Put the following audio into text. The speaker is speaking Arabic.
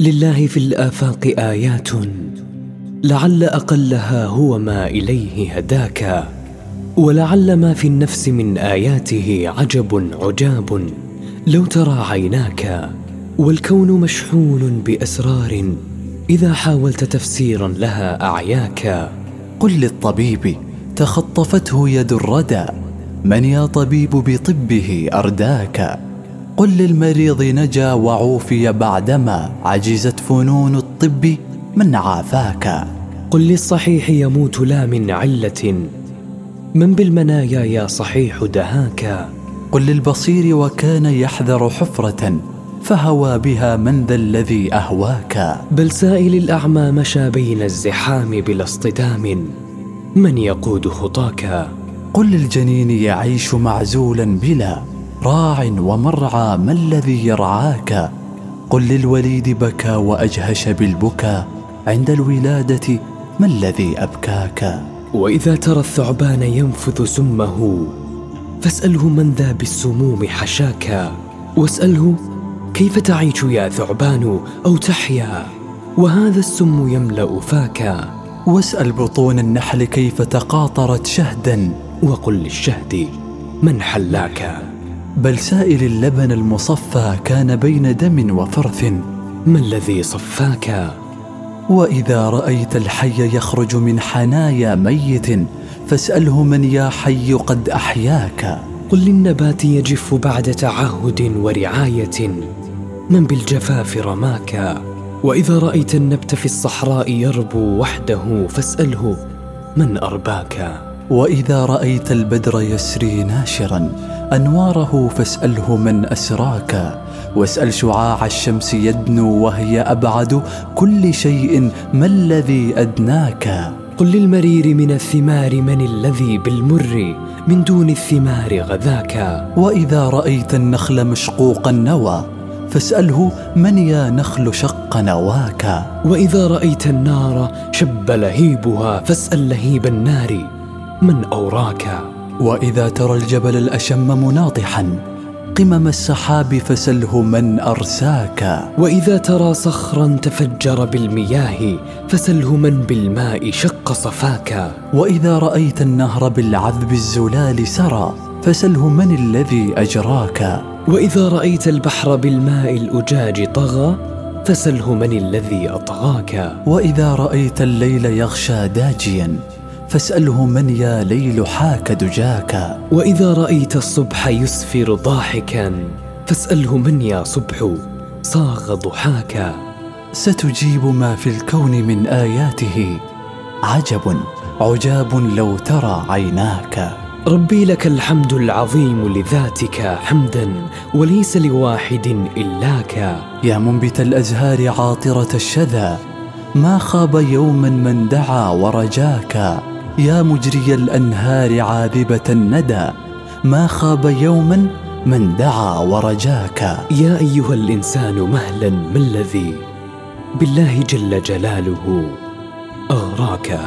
لله في الآفاق آيات لعل أقلها هو ما إليه هداك ولعل ما في النفس من آياته عجب عجاب لو ترى عيناك والكون مشحون بأسرار إذا حاولت تفسيرا لها أعياك. قل للطبيب تخطفته يد الردى من يا طبيب بطبه أرداك؟ قل للمريض نجا وعوفي بعدما عجزت فنون الطب من عافاك. قل للصحيح يموت لا من علة من بالمنايا يا صحيح دهاك. قل للبصير وكان يحذر حفرة فهوى بها من ذا الذي أهواك. بل سائل الأعمى مشى بين الزحام بلا اصطدام من يقود خطاك قل للجنين يعيش معزولا بلا راع ومرعى ما الذي يرعاك؟ قل للوليد بكى وأجهش بالبكا عند الولادة ما الذي أبكاك؟ وإذا ترى الثعبان ينفث سمه فاسأله من ذا بالسموم حشاك. واسأله كيف تعيش يا ثعبان أو تحيا؟ وهذا السم يملأ فاك. واسأل بطون النحل كيف تقاطرت شهدا. وقل للشهد من حلاك. بل سائل اللبن المصفى كان بين دم وفرث. ما الذي صفاك؟ وإذا رأيت الحي يخرج من حنايا ميت فاسأله من يا حي قد أحياك. قل للنبات يجف بعد تعهد ورعاية. من بالجفاف رماك؟ وإذا رأيت النبت في الصحراء يربو وحده فاسأله من أرباك. وإذا رأيت البدر يسري ناشرا أنواره فاسأله من أسراك. واسأل شعاع الشمس يدنو وهي أبعد كل شيء ما الذي أدناك. قل للمرير من الثمار من الذي بالمر من دون الثمار غذاك. وإذا رأيت النخل مشقوق النوى فاسأله من يا نخل شق نواك. وإذا رأيت النار شب لهيبها فاسأل لهيب النار من أوراك. وإذا ترى الجبل الأشم مناطحا قمم السحاب فسله من أرساك. وإذا ترى صخرا تفجر بالمياه فسله من بالماء شق صفاك. وإذا رأيت النهر بالعذب الزلال سرى فسله من الذي أجراك. وإذا رأيت البحر بالماء الأجاج طغى فسله من الذي أطغاك. وإذا رأيت الليل يغشى داجيا فاسأله من يا ليل حاك دجاك. وإذا رأيت الصبح يسفر ضاحكا فاسأله من يا صبح صاغ ضحاكا ستجيب ما في الكون من آياته. عجب عجاب لو ترى عيناك. ربي لك الحمد العظيم لذاتك حمدا وليس لواحد إلاك. يا منبت الأزهار عاطرة الشذا ما خاب يوما من دعا ورجاك. يا مجري الأنهار عاذبه الندى ما خاب يوما من دعا ورجاك. يا أيها الإنسان مهلا ما الذي بالله جل جلاله أغراك.